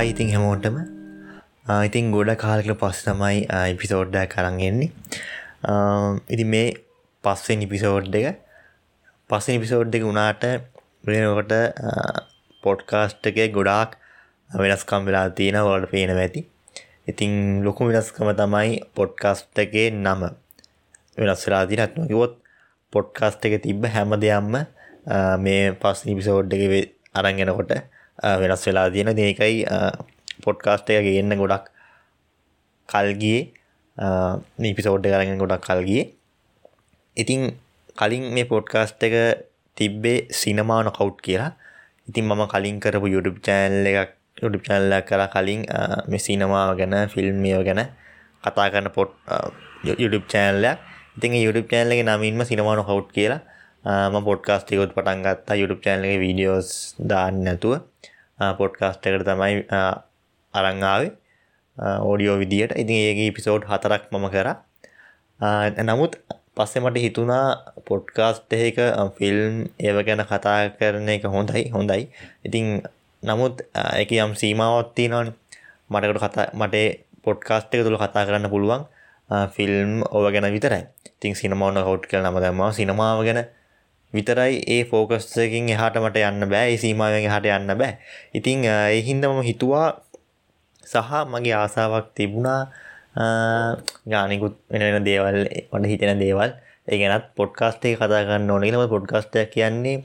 හායිඉතින් හැමෝටම. ඉතින් ගොඩ කාලකල පස් තමයි ඉපිසෝඩ්ඩ කරන්ගෙන්නේ ඉති මේ පස්සෙන් ඉපිසෝඩ් එක. පස්සෙන් ඉපිසෝඩ් එක වුණාට වෙනකොට පොඩ්කාස්ට් එක ගොඩාක් වෙනස්කම් වෙලා තියෙන වලට පේන ඇති. ඉතිං ලොකු වෙනස්කම තමයි පොඩ්කාස්ට් එකේ නම වෙනස් වෙලා තිනත් නොකිවොත් පොඩ්කාස්ට් එක තිබ්බ හැම දෙයම්ම මේ පස් ඉපිසෝඩ් එක අරංගෙනකොට වෙනස් වෙලා තියෙන දේකයි පොඩ්කාස්ට එක ගන්න ගොඩක් කල්ගිය නීපිසෝඩ් කරගෙන ගොඩක් කල්ගිය ඉතිං කලින් මේ පොඩ්කාස්ට එක තිබ්බේ සිනමාන කවු් කියලා. ඉතින් මම කලින් කරපු යුඩුප් චෑන්ල එකක් යුඩුප් චැල්ල කර කලින් මේ සිනමාව ගැන ෆිල්ම්මියෝ ගැන කතා කරන පොට් යුඩුප් චෑන්ලයක් ඉතින් යුඩුප් චෑන්ලගේ නමින්ම සිනමාන කවු් කියලා ම පොඩ්කාස්ටිකොත් පටන් ගත්තා. යුඩුප් චෑන්ලගේ වීඩියෝස් දාන්න නැතුව. පොඩ්කාස්ට එකට තමයි අරංආාවේ ඕඩියෝ විදියට. ඉතින් ඒගේ පිසෝඩ් හතරක් මම කර. නමුත් පස්සෙ මට හිතුනා පොඩ්කාස්ට් එක ෆිල්ම් ඒව ගැන කතා කරන එක හොඳයි හොඳයි. ඉතිං නමුත් එක යම් සීමාවත්ති නන් මටකට කතා මට පොඩ්කාස්ට් එක තුළ කතා කරන්න පුළුවන් ෆිල්ම් ඔව ගැන විතරයි. තිං සිනමවන්න හෝට් කල නම දම්ම සිනමාව ගැන විතරයි ඒ ෆෝකස්කින් එහාට මට යන්න බෑ සීමාවෙන් හට යන්න බෑ. ඉතිං එහින්දම හිතුවා සහ මගේ ආසාවක් තිබුණා ගානිකුත් වෙන දේවල් වට හිතෙන දේවල්. ඒගැනත් පොඩ්කාස්ටේ කතා කරන්න ඕනගෙනම පොඩ්කාස්ටයක් කියන්නේ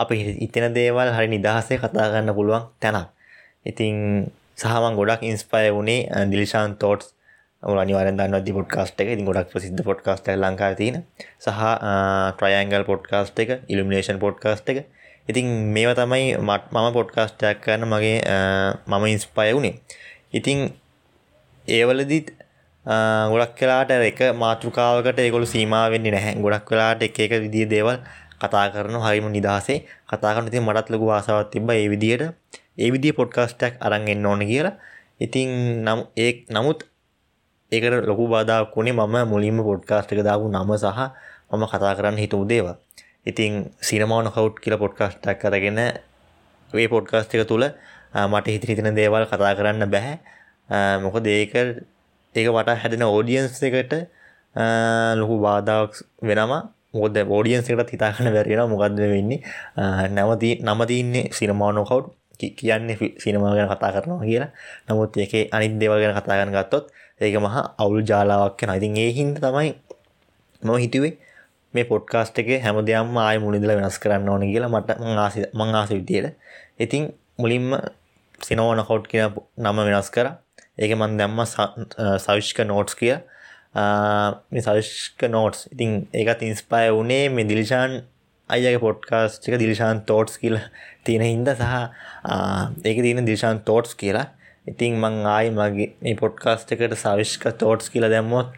අප ඉතෙන දේවල් හරි නිදහසේ කතා කරන්න පුළුවන් තැනක්. ඉතිං සහමන් ගොඩක් ඉන්ස්පය වුණේ දිලිශාන් තෝට්ස් අනිවාරෙන් දන්න පොඩ්කාස්ට එක. ඉතින් ගොඩක් ප්‍රසිද්ධ පොඩ්කාස්ට ලංකා තින සහ ට්‍රයන්ගල් පොඩ්කාස්ට එක ඉල්ිමිනේෂන් පොඩ්කාස්ට එක. ඉතින් මේවා තමයි මට මම පොඩ්කාස්ටයක් කරන්න මගේ මම ඉන්ස්පය වුණේ. ඉතිං ඒවලදිත් ගොඩක් කලාට එක මාතෘකාවකට ඒකොළු සීමාවෙන්නේ නැහැ. ගොඩක් කලාට එක එක විදිිය දේවල් කතා කරන හරිම නිදහසේ කතා කරන ති මටත් ලොකු වාසාවත් තිබ ඒ විදියට ඒ විදිිය පොඩ්කාස්ටක් අරන්ගෙන්න්න ඕන කියලා. ඉතිං නම් ඒ නමුත් ඒකට ලොකු බාධක් වුණේ මම මුලින්ම පොඩ්කාස්ට් එක දාපු නම සහ මම කතා කරන්න හිතුව දේවා ඉතිං සිනමාන කවුට් කියල පොඩ්කාස්ටක් කරගෙන වේ පොඩ්කාස්ට් එක තුළ මට හිත හිතන දේවල් කතා කරන්න බැහැ. මොක දේක ඒක වට හැදෙන ඕඩියන්ස් එකට ලොකු බාධාවක් වෙනම මොද ෝඩියන්ස් එකට හිතාකන වැරෙන මොකක්ද වෙන්නේ? නැවති නමතින්නේ සිනමානොකවුට් කියන්නේ සිනමා ගැන කතා කරනවා කියලා. නමුත් ඒක අනිත් දේවල් ගැන කතාගන්න ගත්තොත් ඒක මහා අවුල් ජාලාවක් කෙන ඉතින් ඒ හින්ද තමයි මම හිතුවේ මේ පොඩ්කාස්ට් එක හැම දෙයක්ම ආය මුලින්දල වෙනස් කරන්න ඕන කියලා මට ආසි මං ආස විදියට. ඉතින් මුලින්ම සිනෝන කවට් කියන නම වෙනස් කර. ඒක මන් දැම්ම සවිෂ්ක නෝට්ස් කිය මේ සවිෂ්ක නෝට්ස් ඉතින් ඒකත් ඉන්ස්පය වනේ මේ දිලිෂාන් අයගේ පොඩ්කාස්ටික දිලිශාන් තෝට්ස් කියල තියෙන හින්ද සහ ඒක තියෙන දිශාන් තෝට්ස් කියලා. ඉතින් මං ආයි මගේ මේ පොඩ්කාස්ට එකට සවිශ්ක තෝට්ස් කියල දැම්මොත්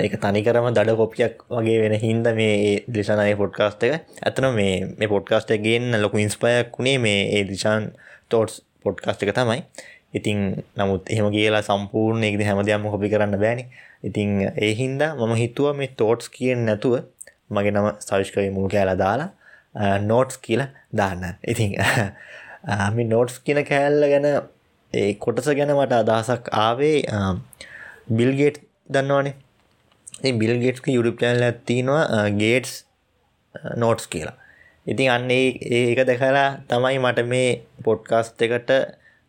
ඒක තනිකරම දඩ කොපියක් වගේ වෙන හින්ද මේ දිශානය පොඩ්කාස්ට එක. ඇතන මේ මේ පොඩ්කාස්ට ගෙන් ලොකු ඉන්ස්පයක් වුණේ මේ ඒ දිශාන් තෝට්ස් පොඩ්කාස්ට එක තමයි. ඉතින් නමුත් එහෙම කියලා සම්පූර්ණ එකද හැම දෙයක්ම කොපි කරන්න බෑනි. ඉතිං ඒ හින්දා මම හිතුව මේ තෝට්ස් කියෙන් නැතුව මගේ නම සවිෂ්කවී මුළු කෑලා දාලා නෝට්ස් කියල දාන්න. ඉතින් මේ නෝට්ස් කියන කෑල්ල ගැන ඒ කොටස ගැන මට අදහසක් ආවේ බිල්ගේට් දන්නවානේ. බිල්ගේට්ක යුඩුප් චැනල ඇත්තිනවා ගේට්ස් නෝට්ස් කියලා. ඉතින් අන්නේ ඒක දැකලා තමයි මට මේ පොඩ්කාස්ට එකට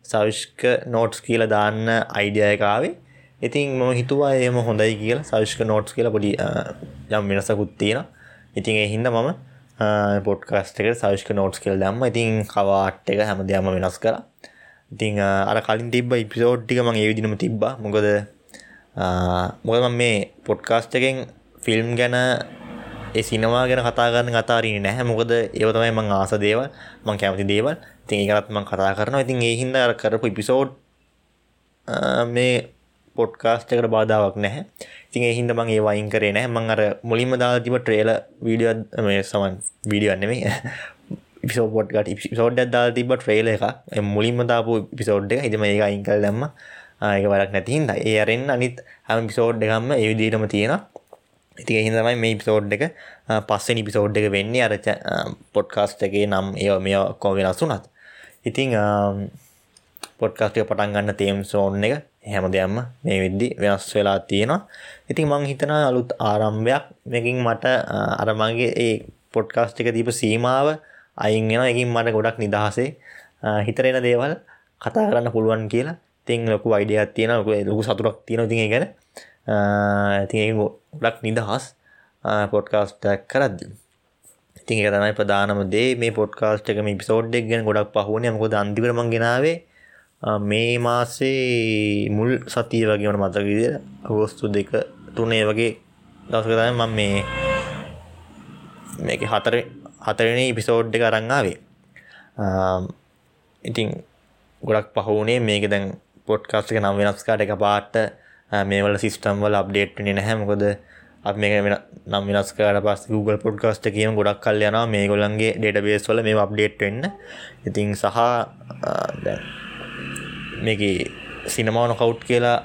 සවිෂ්ක නෝට්ස් කියල දාන්න අයිඩියයකාවේ ඉතින් ම හිතුවා එම හොඳයි කියල සවිෂ්ක නෝට්ස් කියලා පොඩි යම් වෙනසකුත් තියෙන ඉතින් එහින්ද මම පොඩ්කාස්ට එකට සවිෂ්ක නෝට්ස් කියල් දම්ම. ඉතින් කවාට් එක හැම දෙයම වෙනස් කර ඉතිං අර කලින් තිබ ඉපිසෝඩ්ටික මං ඒවිදිනම තිබ්බ. මොකද මොකද මේ පොඩ්කාස්ට එකෙන් ෆිල්ම් ගැන ඒ සිනවා ගැන කතාගන්න කතාරී නැහැ. මොකද ඒවතමයි මං ආස දේව මං කැමති දේවල්. තින් ඒකත් මං කතා කරනවා. ඉතින් ඒ හින්ද අර කරපු ඉපිසෝඩ් මේ පොඩ්කාස්ට එකට බාධාවක් නැහැ. ඉතින් එහින්ද මං ඒ වයින් කරේ නෑ මං අර මුලින්ම දාලා තිබ ට්‍රේල වීඩියෝ මේ සමන් වීඩියෝන්නෙමේ පිසෝපොට්ට පිසෝඩ් දාලා තිබ ට්‍රේල එක මුලින්ම දාපු පිසෝඩ් එක. හිතම ඒක අයිංකල් දැම්ම. ඒක වරක් නැතිහින්ද ඒ අරෙන් අනිත් හම පිසෝඩ් එකම ඒ විදිටම තියෙන ඉති හිදමයි මේ පිසෝඩ් එක පස්සනි පිසෝඩ් එක වෙන්නේ. අර පොඩ්කාස්ට් එකේ නම් ඒ මේ කෝ වෙනස් වුනත් ඉතිං පොඩ්කාස්ටිය පටන් ගන්න තේම් සෝන් එක හැම දෙයක්ම මේ විද්දි වෙනස් වෙලා තියෙනවා. ඉතින් මං හිතන අලුත් ආරම්භයක්. මේකින් මට අරමගේ ඒ පොඩ්කාස්ට් එක දීප සීමාව අයින් එෙන එකින් මට ගොඩක් නිදහසේ හිතරෙන දේවල් කතා කරන්න පුළුවන් කියලා. තිං ලොකු අයිඩියත් තියෙන ලොක ලොකු සතුරක් තියෙන තිය ගැන ති ගොඩක් නිදහස් පොඩ්කාස්ටක් කරද්දි. ඉතින් එක තමයි ප්‍රධානම දේ. මේ පොඩ්කාස්ට් එක මේ පිසෝඩ්ඩක් ගැන ගොඩක් පහුවන. මොකද අන්තිකරමන් ගෙනාවේ මේ මාසේ මුල් සතිය වගේමට මතක විදිර අගෝස්තු දෙක තුනේ වගේ දවසකතම මම මේ මේක හතර හතරන පිසෝඩ් එක අරංආවේ ඉතින් ගොඩක් පහුනේ මේක දැන් පොඩ්කාස්ට එක නම් වෙනස්කාට එක පාට මේවල සිිස්ටම් වල අප්ඩේට් නැහැ. මොකද අප මේ වෙන නම් වෙනස්කාට පස් Google පොඩ්කාස්ට කියම. ගොඩක් කල් යන මේ ගොලන්ගේ ඩේට බේස් වල මේ අප්ඩේට් වෙන්න. ඉතිං සහ මේක සිනමාන කවුට් කියලා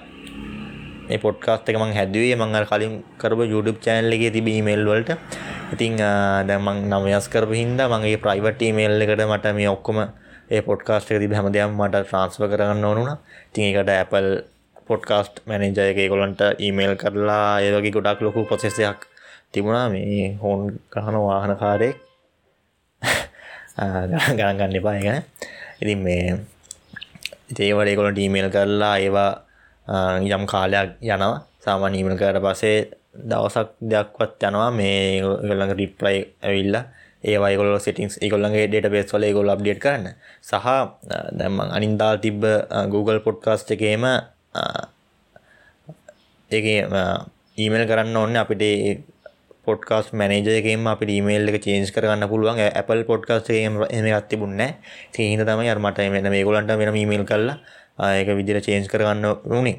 මේ පොඩ්කාස්ට එක මං හැදුවේ. මං කලින් කරපු YouTube චෑනල් එකේ තිබ ඊමේල් වලට. ඉතිං දැමං නම් වෙනස් කරපු හින්දා මගේ ප්‍රයිවට් ඊමේල් එකට මට මේ ඔක්කොම ඒ පොඩ්කාස්ට එක තිබ හැමදයම් මට ට්‍රන්ස්ව කරන්න ඕනුන තින් එකට Apple පොඩ්කාස්ට් මැනජය එක ගොලන්ට ඊමේල් කරලා ඒවගේ ගොඩක් ලොකු පොසෙසයක් තිබුණා. මේ හෝන් ගහන වාහනකාරයෙක් ගණන් ගන්න එපා ගැන ඉතින් මේ ඒවට ඒකොලට ඊමේල් කරලා ඒවා යම් කාලයක් යනවා. සාමාන්‍ය ඊමල් කරට පසේ දවසක් දෙයක්වත් යනවා. මේ ගොල්ලඟ රිප්ලයි ඇවිල්ල ඒවයිගොල සිටිංස් ඒගොල්ලගේ ඩේට බේස් වල ගොල් අප්ඩේට් කරන්න. සහ දැම්මන් අනින්දා තිබ්බ Google පොඩ්කාස්ට එකේම ඒ ඊමල් කරන්න ඔන්න අපිට පොඩ්කාස් මනජයකම අපි ඊමේල් එක චේන්ස් කරන්න පුළුවන්. Apple පොඩ්කාස්ට එම අත්තිබුන්න හිද තම අර්මට මෙන මේ ගොලන්ට වෙන මීමල් කරලා ඒක විදිර චේන්ස් කරගන්න වුණේ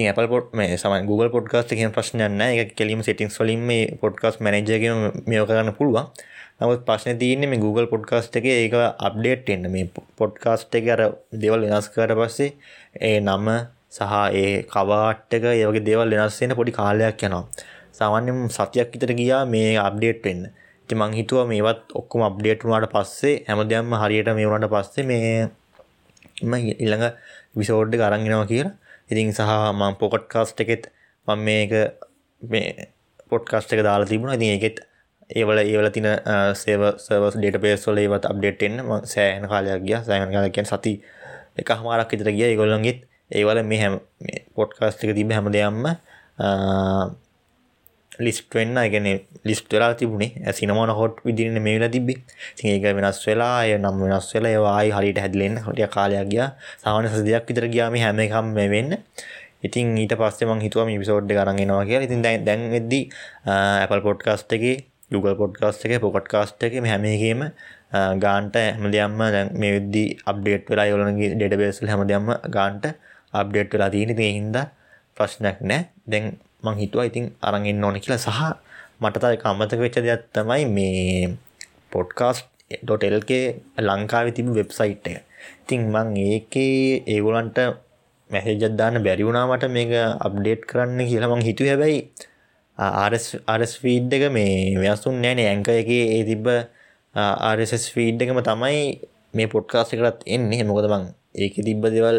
ති Apple පොට් මේ සම Google පොඩ්කාස්ට කිය ප්‍රශ්නයන්න එක කෙලීම සිටිංස් වලින් මේ පොඩ්කාස් මනජයක මෙෝ කරන්න පුළුවන්. නමුත් ප්‍රශ්න තියන්නේ මේ Google පොඩ්කාස්ට් එක ඒක අප්ඩේට් එන්න මේ පොඩ්කාස්ට් එක අර දෙවල් වෙනස් කරට පස්සේ ඒ නම සහ ඒ කවාට්ටක ඒවගේ දේවල් වෙනස්සෙන පොඩි කාලයක් යනවා. සාමාන්‍යම් සතියක් විතර ගියා මේ අප්ඩේට් වෙන්න. ඉති මං හිතුව මේවත් ඔක්කොම අප්ඩේට් වුණාට පස්සේ හැමදයම්ම හරියට මේ වුණට පස්සේ මේ ඉල්ළඟ විසෝඩ් කරංගෙනවා කියලා ඉතින් සහ මං පොකට් කාස්ට් එකෙත් මං මේක මේ පොට්කාස්ට එක දාලා තිබුණ. ඉතින් ඒකෙත් ඒවල ඒවල තින සේව සර්වස් ඩේට පේස්වල ඒවත් අප්ඩේට්ෙන් සෑහන කාලයක් ගිය. සෑහන කාලකෙන් සති එක හමාරක් විතර ගිය. ඒගොල්ලන්ගෙත් ඒවල මේ හැම පොට්කාස්ට එක තිබ හැම දෙයම්ම ලිස්ට් වෙන්න ගැන ලිස්ට් වෙලා තිබුණේ. සිනමන හොට් විදිරන මේ වෙලා තිබි ඒක වෙනස් වෙලා ය නම් වෙනස් වෙලා ඒවායි හරිට හැදලෙන් හොටිය කාලයක් ගිය. සාමන සදයක් විතර ගියාම හැම එකම් වෙන්න. ඉතින් ඊට පස්සේ මං හිතුවම විසෝඩ් කරන්ගෙනවා කියලා. ඉතින් දැන් දැන් වෙද්දි Apple පොඩ්කාස්ට් එකේ Google පොඩ්කාස්ට් එකේ පොකට් කාස්ට් එකේ හැම එකේම ගාන්ට හැමදයම්ම දැන් මේ විද්දි අප්ඩේට් වෙලා යොලනගේ ඩෙඩබේස්ල් හැමදයම්ම ගාන්ට අප්ඩේට් වෙලා තියෙන. ඉතින් හින්දා ප්‍රශ්නයක් නෑ. දැන් මං හිතුවා ඉතින් අරගෙන්න්න ඕන කියලා. සහ මටතයි අමතක වෙච්ච දෙයක් තමයි මේ පොඩ්කාස්ට් ඩොටෙල්ගේ ලංකාව තිබ වෙබ්සයිට් එක. ඉතින් මං ඒකේ ඒගොලන්ට මැසේජත්දාන්න බැරිවුණාමට මේක අප්ඩේට් කරන්න කියලා මං හිතු හැබැයි ආරස් ෆීඩ් එක මේ ව්‍යසුන් නෑන ඇංක එක ඒ තිබ්බ ආරස් ෆීඩ් එකම තමයි මේ පොඩ්කාස් එකටත් එන්නේ. මොකද මං ඒක තිබ්බ දෙවල්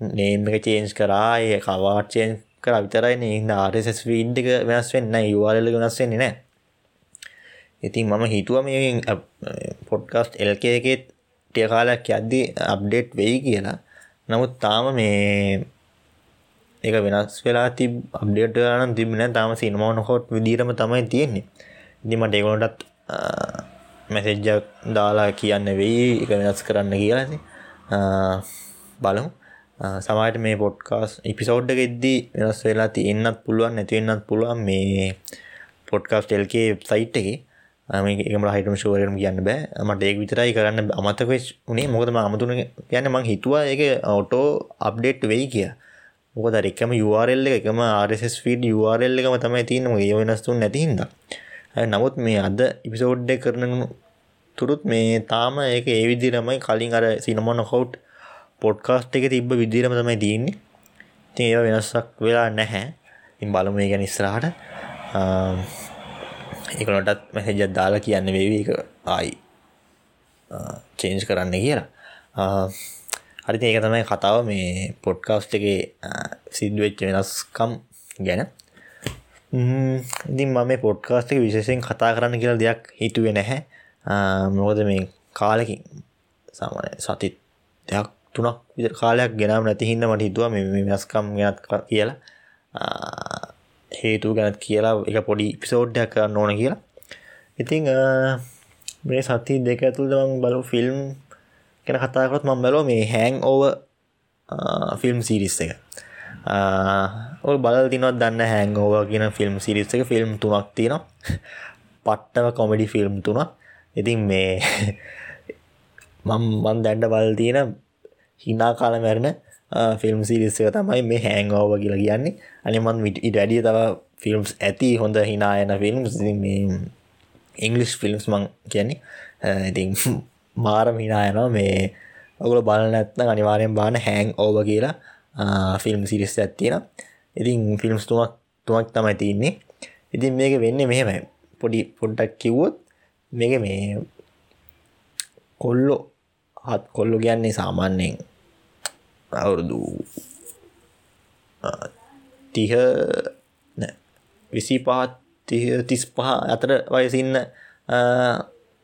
නේම් එක චේන්ස් කරා ඒ කවාට චේන්ස් කර විතරයි ඉන්න ආරස් වීඩ් එක වෙනස් වෙන්න යවාරල වෙනස් වෙන්නේ නෑ ඉතින් මම හිතුව මේ පොඩ්කස්ට් එල්ක එකෙත් ටිය කාලයක් යද්දි අප්ඩේට් වෙයි කියලා. නමුත් තාම මේ එක වෙනස් වෙලා ති අප්ඩේට න තිබෙන තාම සිනමාව නොහොට් විදිරම තමයි තියෙන්නේ. ඉදිමට ඒගොලටත් මැසෙජ්ජක් දාලා කියන්න වෙයි. එක වෙනස් කරන්න කියලා. බලමු. සමට මේ පොඩ්කාස් ඉපිසෝඩ්ඩ ගෙද්දී වෙනස් වෙලා තියන්නත් පුළුවන් නැතිවෙන්නත් පුළුවන් මේ පොඩ්කාස් ටෙල්කේ සයිට් එක. ඒම හයිටම ශෝරම කියන්න බෑ. මට ඒක විතරයි කරන්න අමතකවෙච් උනේ. මොකදම අමතුන කියන්න මං හිතුවා ඒක ඔටෝ අප්ඩේට් වෙයි කිය මොකද එක්කම URL එකම RSS ෆීඩ් URL එකම තමයි තියනම ඒ වෙනස්තුන් නැතිහිද නමුත් මේ අද ඉපිසෝඩ්ඩ කරන තුරුත් මේ තාම ඒක ඒ විදිරමයි කලින් අර සිනමොන කවුට් පොඩ්කාස්ට් එක තිබ්බ විදිරම තමයි තියන්නේ ඉතින් ඒව වෙනස්සක් වෙලා නැහැ. ඉන් බලම ඒ ගැන ඉස්රාට ඒකනටත් මැසෙජත් දාලා කියන්න වේවි. එක ආයි චේන්ජ් කරන්න කියලා. හරිති ඒක තමයි කතාව. මේ පොඩ්කාස්ට් එක සිද්වෙච්ච වෙනස්කම් ගැන. ඉතින් මම මේ පොඩ්කාස්ට් එක විශේෂයෙන් කතා කරන්න කියලා දෙයක් හිතුවේ නැහැ. මොකද මේ කාලෙකින් සාමාන්‍ය සතිත් දෙයක් තුනක් විතර කාලයක් ගෙනම් නැති හින්දා මට හිතුවා මේ වෙනස්කම් ගැනත් කියලා. හේතු ගැනත් කියලා එක පොඩි එපිසෝඩ් එකක් කරන්න ඕන කියලා. ඉතින් මේ සති දෙක ඇතුළත මම බලු ෆිල්ම් ගැන කතා කරොත් මම බැලුවා මේ හැං ඕවර් ෆිල්ම් සීරීස් එක. ඔල් බල තිනවත් දන්න හැංගෝව කියන ෆිල්ම් සිරිස් එක. ෆිල්ම් තුනක් තියෙනවා. පට්ටව කොමඩි ෆිල්ම් තුනක්. ඉතින් මේ මම් මන් දැන්ඩ බල තියෙන හිනා කාල මැරණ ෆිල්ම් සිරිස්සක තමයි මේ හැංගෝව කියලා කියන්නේ. අනිමන් විට ඉට වැඩිය තව ෆිල්ම්ස් ඇති හොඳ හිනායන ෆිල්ම් ඉංගලිස් ෆිල්ම්ස් මං කියන්නේ. ඉතින් මාරම හිනායනවා මේ ඔගුල බලන්න ඇත්න අනිවාරයෙන් බාන හැං ඕව කියලා ෆිල්ම් සිරිස් ඇත්තියෙන ඉතින් ෆිල්ම්ස් තුමක් තුමක් තමයි තියන්නේ. ඉතින් මේක වෙන්න මෙහෙමයි. පොඩි පොඩ්ඩක් කිව්වොත් මේක මේ කොල්ලො හත් කොල්ලු කියන්නේ සාමාන්‍යයෙන් අවුරුදු තිහ විසි පහත් තිස් පහ අතර වයසින්න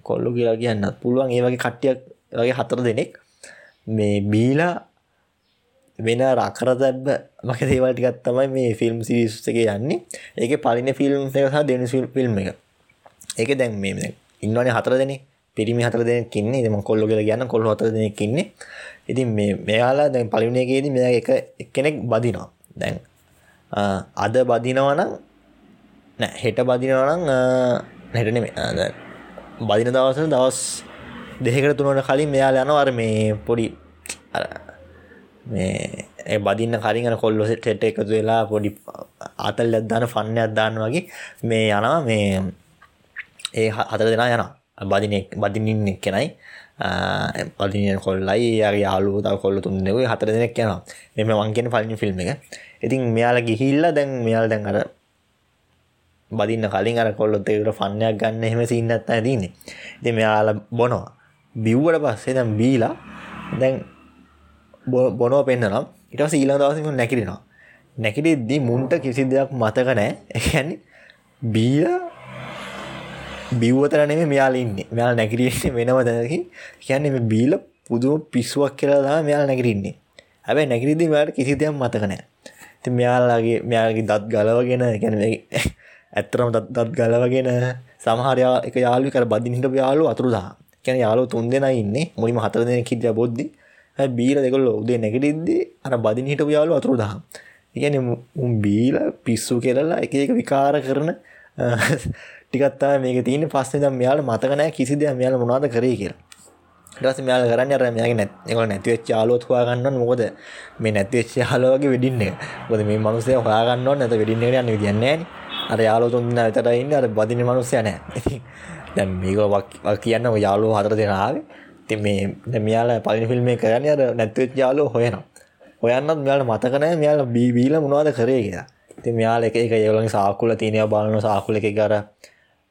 කොල්ලු කියලා කියන්නත් පුළුවන්. ඒ වගේ කට්ටියක් වගේ හතර දෙනෙක් මේ බීලා වෙන රකර දැබ්බ මක දේවල්ටිකත් තමයි මේ ෆිල්ම් සිරිස් එක යන්නේ. ඒක පලින ෆිල්ම් එක සහ දෙනු ෆිල්ම් එක. ඒක දැන් මේ ඉන්නවනේ හතර දෙන පිරිමි හතර දෙනෙක් ඉන්නේ. ඉතින් මම කොල්ලෝ කියලා කියන්න කොල්ලෝ හතර දෙනෙක් ඉන්නේ. ඉතින් මේ මෙයාලා දැන් පළවෙනි එකේදී මෙයා එක එක්කෙනෙක් බදිනවා. දැන් අද බදිනවා නම් නෑ හෙට බදිනවා නම් හෙට නෙමෙයි. බදින දවස් දවස් දෙකකට තුනකට කලින් මෙයාලා යනවා. අර මේ පොඩි අර මේ බදින්න කරින් කොල්ලො ටෙට එකතු වෙලා පොඩි අතල් ඇදදාන ෆන්න අදදාන්න වගේ මේ යනවා. මේ ඒ හතර දෙනා යන බදින බදිනින්න කෙනයි පදින කොල්ලයි යාගේ යාලු තව කොල්ල තුන්නෙව හතර දෙනෙක් යනවා. මෙම වංගෙන පලින් ෆිල්ම් එක. ඉතින් මෙයාල ගිහිල්ල දැන් මෙයාල් දැන් අර බදින්න කලින් අර කොල්ලොත් ඒකට ෆන්නයක් ගන්න එහෙම සින්නත් ඇතින්නේ ඉති මෙයාල බොනවා. බිව්වට පස්සේ දැම් බීලා දැන් බොනෝ පෙන්න්නනම් ඉටස ඊලා දවසම නැකිරෙනවා? නැකිටෙද්දී මුන්ට කිසි දෙයක් මතක නෑ එකන්නේ බීල බිව්වතර නෙම මෙයාල ඉන්න. මෙයාල් නැකිරන්නේ වෙනව දැනකි කියන්නේ මේ බීල පුදුම පිස්සුවක් කියලාදා මෙයාල් නැකිරන්නේ හැබැයි නැකිරිදි මෙයාට කිසි දෙයක් මතක නෑ ති මෙයාල්ලාගේ මෙයාගේ දත් ගලවගෙන ගැන ඇත්තරම දත් ගලවගෙන සමහරයා එක යාලු කර බදිනිට යාලු අතුරුදා කැන යාලු තුන් දෙෙන ඉන්න. මුලිම හතර දෙන කිද්‍ය බොද්ධි බීල දෙකොල්ල උදේ නැගටිද්දී අර බදින හිටපු යාලු අතුරු දහම්. ඉගැන උම් බීල පිස්සු කෙරලා එක එක විකාර කරන ටිකත්තා මේක තියන පස්සේ දම් යාල මතකනෑ කිසි දෙයක් මෙයාල මොනාද කරේ කියලා. ටස මෙයාල කරන්න අර මෙයාගේ නැත් එක නැතිවෙච් යාලෝත් හොයාගන්න මොකද මේ නැතිවෙච් යාලෝගේ වෙඩින්න බොද මේ මනුසය හොයාගන්න නැත වෙඩින්න යන්න විදින්නේ අර යාලෝතුන්න විතරඉන්න අර බදින මනුස්සය නෑ දැම් මේක කියන්න යාලෝ හතර දෙනාවේ ති මේ මෙයාල පලිනි ෆිල්ම් කරන්න අර නැත්වෙච් යාලෝ හොයනවා. ඔයන්නත් මෙයාල මතකනෑ මෙයාල බීබීල මොනවාද කරේ කියලා. ති මෙයාල එක එක ඒවලින් සාකුල තියනය බලන සාකුල එක කර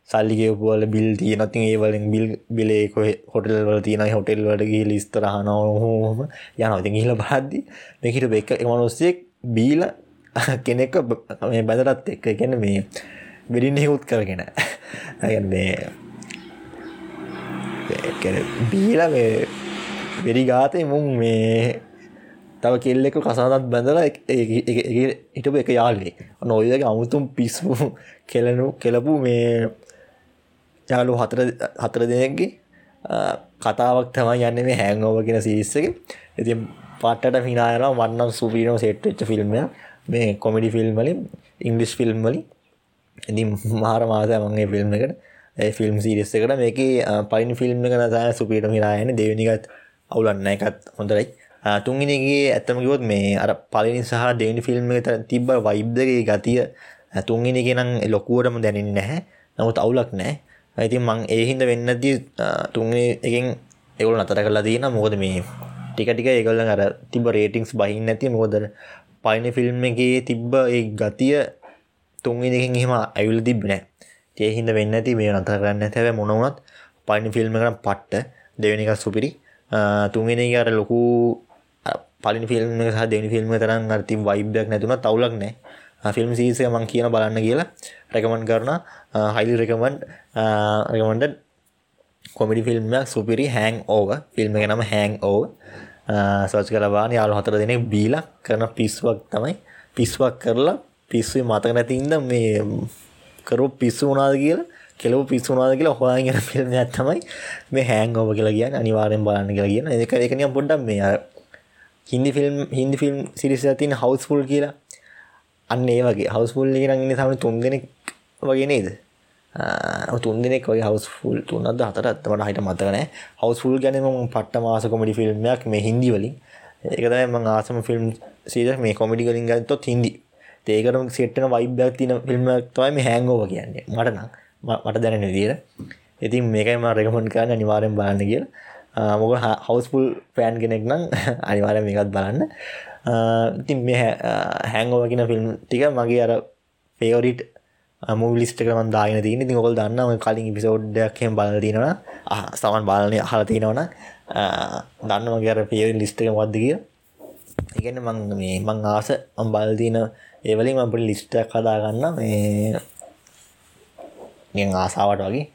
සල්ලිගේපුවල බිල් තියනතින් ඒවලින් බිල් බිලේ හොටල්වල තියන හොටෙල්වට ගී ලිස්තරහනවහෝම යනවති ගිහිල බහද්දි මෙහිට එක මනුස්සෙක් බීල කෙනෙක් මේ බැදරත් එක්ක. ගැන මේ වෙඩින් හෙකුත් කරගෙන. මේ බීල මේ වෙරි ගාතය මුන් මේ තව කෙල්ලෙක කසාදත් බැඳලා හිටපු එක යාල්ලේ නොයක අමුතුම් පිස්පු කෙලනු කෙලපු මේ යාලු හතර හතර දෙනෙක්ගේ කතාවක් තමයි යන්න මේ හැංගෝව කියෙන සිරිස්සක ඉති පට්ට හිනායන වන්නම් සුපිනෝ සෙට්ච්ච ෆිල්ම් මේ කොමිඩි ෆිල්ම් වලින් ඉංගලිස් ෆිල්ම් වලින්. ඉති මහර මාසය මගේ ෆිල්ම් එකට ෆිල්ම් සිරිස් එකට මේක පයින් ෆිල්ම් එක නසාය සුපිට හිරායන දෙවනිගත් අවුලන්න එකත් හොඳරයි තුන්ගෙනගේ ඇත්තමකිවොත් මේ අර පලිනි සහ දෙවනි ෆිල්ම් එක තිබ්බ වයිබ්දගේ ගතිය තුන්ගෙන ගෙනම් ලොකුවටම දැනින් නැහැ. නමුත් අවුලක් නෑ. ඇති මං ඒහින්ද වෙන්නදී තුන්ගේ එකෙන් එවුල නතර කරලා දීන. මොකද මේ ටික ටික ඒගොල්ල අර තිබ රේටිංස් බහින්න ඇති මොකද පයින ෆිල්ම් එකගේ තිබ්බ ඒ ගතිය තුන්ගෙන එකෙන් එහෙම ඇවිල් තිබ්නෑ ඒහින්ද වෙන්න ඇති මේ නතර කරන්න හැව මොනවනත් පයිනි ෆිල්ම් කරන පට්ට. දෙවෙනික සුපිරි. තුන්ගෙන අර ලොකු පලින් ෆිල්ම් සහ දෙනි ෆිල්ම් තරම් අර්ති වයිබ්යක් නැතුන තවුලක් නෑ. ෆිල්ම් සීසය මං කියන බලන්න කියලා රැකමන් කරන හයිලි රෙකමන්ඩ් රකමන්ඩ කොමිඩි ෆිල්ම්යක් සුපිරි හැන් ඕව ෆිල්ම් එක නම හැන් ඕව සෝච් කරවාන යාලු හතර දෙනෙක් බීලා කරන පිස්වක් තමයි. පිස්වක් කරලා පිස්සුයි මතක නැතින්ද මේ කරු පිස්සු වනාද කියලා කෙලව පිස්සුනාද කියලා හොයාගෙන ෆිල්ම් තමයි මේ හැන් ඕව කියලා කියන්න. අනිවාරෙන් බලන්න කියලා කියන එක. එකනිය පොඩ්ඩක් මේ Hindi film Hindi film series තින හවස්ෆුල් කියලා. අන්න ඒ වගේ. හවස්ෆුල් රංගන්න සම තුන් දෙනෙක් වගේ නේද? තුන් දෙනෙක් වගේ හවස්ෆුල් තුන්නද හතරත් මට හිට මතකනෑ හවස්ෆුල් ගැනම පට්ට මාස කොමඩි ෆිල්ම්යක් මේ හින්දි වලින්. ඒකතයි ම ආසම ෆිල්ම් සීද මේ කොමිඩි කලින් ගත්තොත් හින්දි. ඒකරම සෙට්ටන වයිබ්යක් තින ෆිල්ම්ක් තමයි මේ හැංගෝව කියන්නේ. මටනම් මට දැනෙන විදිර ඉතින් මේකයිම රෙකමන් කරන්න අනිවාරෙන් බලන්න කියල. මොක හවස්පුල් පෑන් කෙනෙක් නම් අනිවාරය මේකත් බලන්න. ඉතින් මේ හැංගෝවකින ෆිල්ම් ටික මගේ අර පේවරිට් මූලිස්ට කරම දාගෙන තින ති ඔකොල් දන්න කලින් පිසෝඩ්ඩයක්හෙම බල තිනවා සමන් බාලනය හල තියෙනවන දන්න මගේ අර පේවරි ලිස්ටක වද්ද කිය ඉගන්න මං මේ මං ආස අම් බල්තින ඒවලින් අපට ලිස්ටක් කදාගන්න මේ නියන් ආසාාවට වගේ.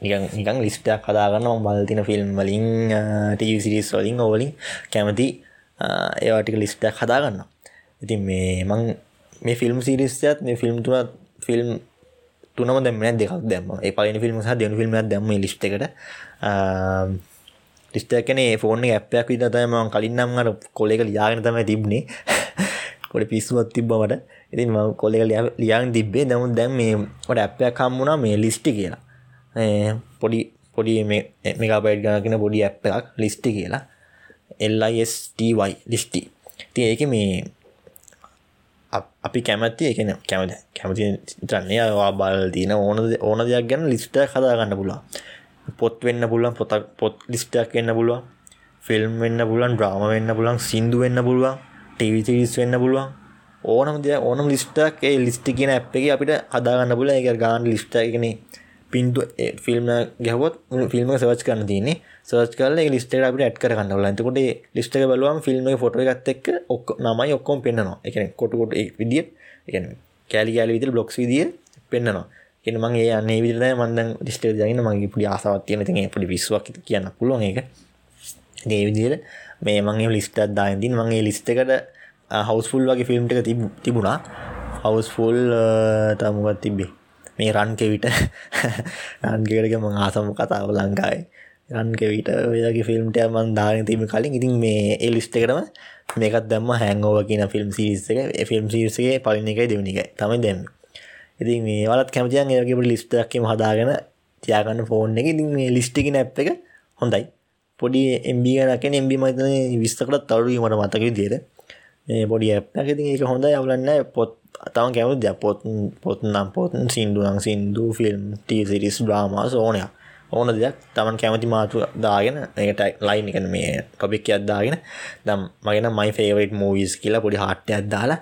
නිකන් නිකන් ලිස්ටක් කදාගන්න බල්තින ෆිල්ම් වලින් ටසිරිස් වලින් ඕවලින් කැමති ඒවාටික ලිස්ටක් හදාගන්න ඉතින් මේ මං මේ ෆිල්ම් සිරිස්යත් මේ ෆිල්ම් තුනත් ෆිල්ම් තුනම දෙම දෙකක් දැම ඒ පලනි ෆිල්ම් සහ දෙනු ෆිල්ම් දැම ලිස්ට එකට. ලිස්ටකන ෆෝන ඇපයක් විදතම කලින්නම් අර කොලෙක ලියාගෙන තමයි තිබ්නේ කොට පිස්සුවත් තිබ්බමට ඉතින් ම කොලෙක ලියන් තිබ්බේ. දමුත් දැම් මේ ොට ඇප්පයක් කම්මුණා මේ ලිස්ටි කියලා. පොඩි පොඩි මේකාපයිට් ගනගෙන පොඩි ඇප් එකක් ලිස්ටි කියලා. එල්යිස්ටයි ලිස්ටි ති ඒක මේ අපි කැමැති එකන කැමති කැමති තරන්නේ අවා බල් තින ඕන ඕන දෙයක් ගැන ලිස්ට කදාගන්න පුලා පොත් වෙන්න පුලන් පොතක් පොත් ලිස්ටක් වෙන්න පුළුවන්. ෆිල්ම් වෙන්න පුලන් ්‍රාම වෙන්න පුලන් සිින්දු වෙන්න පුළුවන් ටවිසිස් වෙන්න පුළුවන්. ඕනම් දෙය ඕනම් ලිස්ටක් ඒ ලිස්ටි කියන ඇ් එක අපිට හදාගන්න පුල එක ගාන් ලිස්ට එකන පින්තු ෆිල්ම් ගැහොත් ෆිල්ම් සවච් කරන්න තියන්නේ. සර්ච් කල ලිස්ට අපට ඇත් කරන්න ල ඇතකොට ලිස්ට බලුවම් ෆිල්ම් ෆොට එකත් එක් ඔක් නමයි ඔක්කොම් පෙන්න්නවා. එක කොටකොට විදිිය කෑලි කෑලි විදිල් බ්ලොක්ස් විදිිය පෙන්න්නවා. එන මගේ අන්නේ විදිර මන්දන් ලිස්ට ජයින මගේ පුඩි ආසාවත් තියෙන ති පොඩි විස්වක් කියන්න පුළුවන් එක ඒ විදිර මේ මගේ ලිස්ටත් දායන්තින් මගේ ලිස්ටකට හවස්ෆුල් වගේ ෆිල්ම්ට එක තිබුණා. හවස්ෆුල් තමුවත් තිබ්බේ? මේ රන්කෙවිට රන්කෙටක ම ආසම කතාව ලංකායි රන්කෙවිට ඔයගේ ෆිල්ම්ට මන් දාන තිීම කලින්. ඉතින් මේ ඒ ලිස්ට එකටම මේකත් දම්ම හැංගෝව කියන ෆිල්ම් සිරිස් එක. ෆිල්ම් සිරිසගේ පලින එකයි දෙවනික තමයි දැම ඉතින් මේ වලත් කැමතියන් ඒගේ ලිස්ටක්කම හදාගෙන තියාගන්න ෆෝන් එක. ඉතින් මේ ලිස්ටික නැප් එක හොඳයි. පොඩි එම්බිගනක එම්බි මතන විස්තකට තරුවීමට මතක දිර මේ පොඩි ඇප්නක ඉතින් ඒක හොඳ යවලන්න පොත් අතම කැමු ද පොත් පොත් නම් පොත් සිින්දුුවන් සිින්දු ෆිල්ම් ටීසිරිස් ්‍රාමස් ඕනයක් ඕන දෙයක් තමන් කැමති මාතු දාගෙන ඒට ලයින් එක මේ ටොපික් අදදාගෙන දම් මගෙන මයි ෆේවට් මූවිස් කියලා පොඩි හට්ටය අදදාලා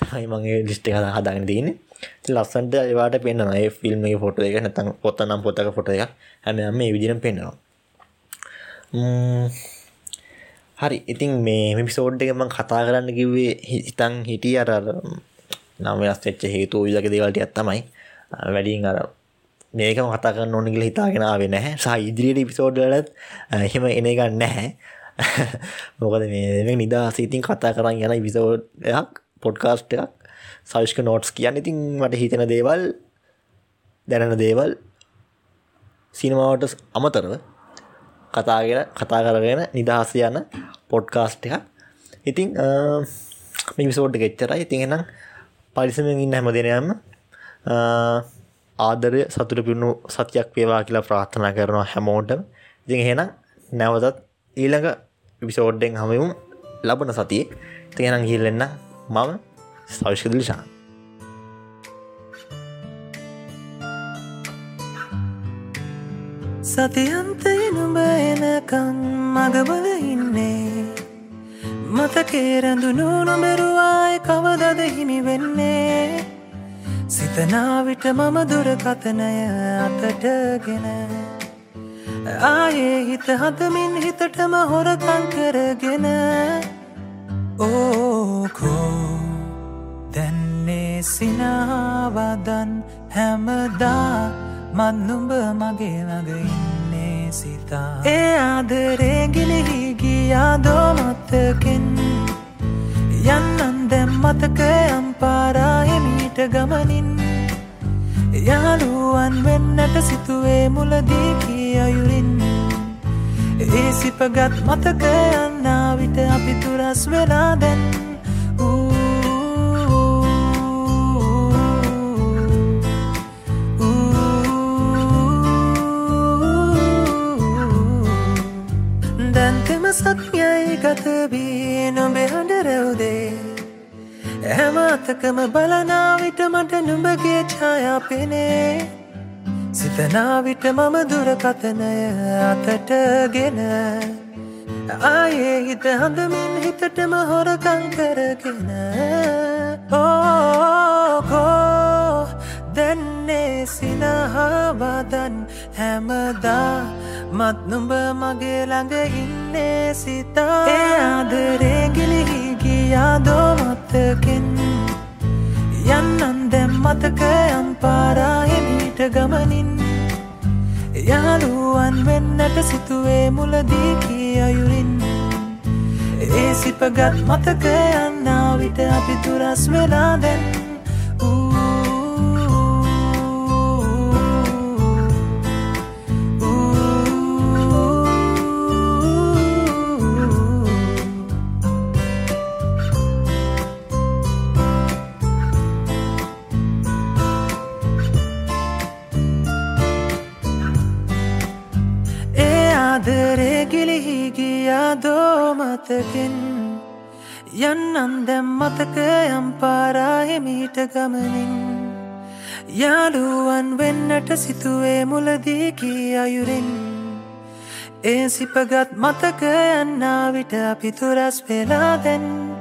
තමයි මගේ ලිස්ට එක හදාගෙන දන්න ලස්සන්ට ඒවාට පෙන්න්න ඒ ෆිල්ම් එක ෆොට එක නැතන් පොත්ත නම් පොතක ෆොට එක හැම මේ විදිරම් පෙන්නවා හරි. ඉතින් මේ මිපිසෝඩ් එකම කතා කරන්න කිව්වේ හිතන් හිටිය අර නම් වෙනස් වෙච්ච හේතු විදක දේවල්ට ඇත්තමයි වැඩින් අර මේක කතා කරන්න ඕනගල හිතාගෙනාව නැහැ. සහ ඉදිරියට පිසෝඩ්ලත් එහෙම එන එක නැහැ. මොකද මේ නිදා සිතින් කතා කරන්න යන විසෝඩයක් පොඩ්කාස්ට් එකක්. සවිෂ්ක නෝට්ස් කියන්න ඉතින් මට හිතෙන දේවල් දැනෙන දේවල් සිනමාවට අමතරව කතාගෙන කතා කරගෙන නිදහස යන පොඩ්කාස්ට් එක ඉතිං මිසෝට් ගෙච්චරයි ඉතිහෙනම් පරිසමෙන් ඉන්න හැම දෙනයම ආදරය සතුට පිුණු සතියක් වේවා කියලා ප්‍රාර්ථනා කරනවා හැමෝටම. ඉතින් එහෙනම් නැවතත් ඊළඟ විසෝඩ්ඩෙන් හමයුම් ලබන සතියේ. තියනම් හිල්ලෙන්න මම සවිශ්කදිලිශා සතියන්තය නුඹ එනකන් මගබල ඉන්නේ. මතකේරැඳුණු නොමෙරුවායි කවදද හිමි වෙන්නේ? සිතනාවිට මම දුරකතනය අතටගෙන ආයේ හිත හදමින් හිතටම හොරකං කරගෙන ඕකෝ දැන්නේ සිනාවදන් හැමදා මත්නුඹ මගේ ළඟ ඉන්නේ සිතා. ඒ ආදරේ ගිලිහි ගියාදෝ මත්තකින් යන්නන් දැම් මතකයම් පාරාහෙමීට ගමනින් යාළුවන් වෙන්නට සිතුවේ මුලදී කිය අයුරින් ඒ සිපගත් මතකයන්නා විට අපි තුරස් වෙලා දැන්. දැන්තෙම සත්යයි ගතබී නොබෙ හඬරැවදේ හැමතකම බලනාවිට මට නුඹගේ ඡායා පෙනේ. සිතනාවිට මම දුරකතනය අතටගෙන ආයේ හිත හඳමින් හිතටම හොරකං කරගෙන. ඕකෝ දැන්නේ සිනහාවදන් හැමදා මත් නුඹ මගේ ළඟ ඉන්නේ සිතා. ඒ ආදරේ ගිලිහි ගියාදෝ මත්තකින් යන්නන් දැම් මතකයම් පාරාහෙමීට ගමනින් යාළුවන් වෙන්නට සිතුවේ මුලදී කිය අයුරින් ඒ සිපගත් මතකයන්නා විට අපි තුරස් වෙලා දැන් මතකින් යන්නන් දැම් මතකයම් පාරාහෙමීට ගමනින්. යාළුවන් වෙන්නට සිතුවේ මුලදී කී අයුරින්. ඒ සිපගත් මතකයන්නා විට අපි තුරස් වෙලා දැන්. වූ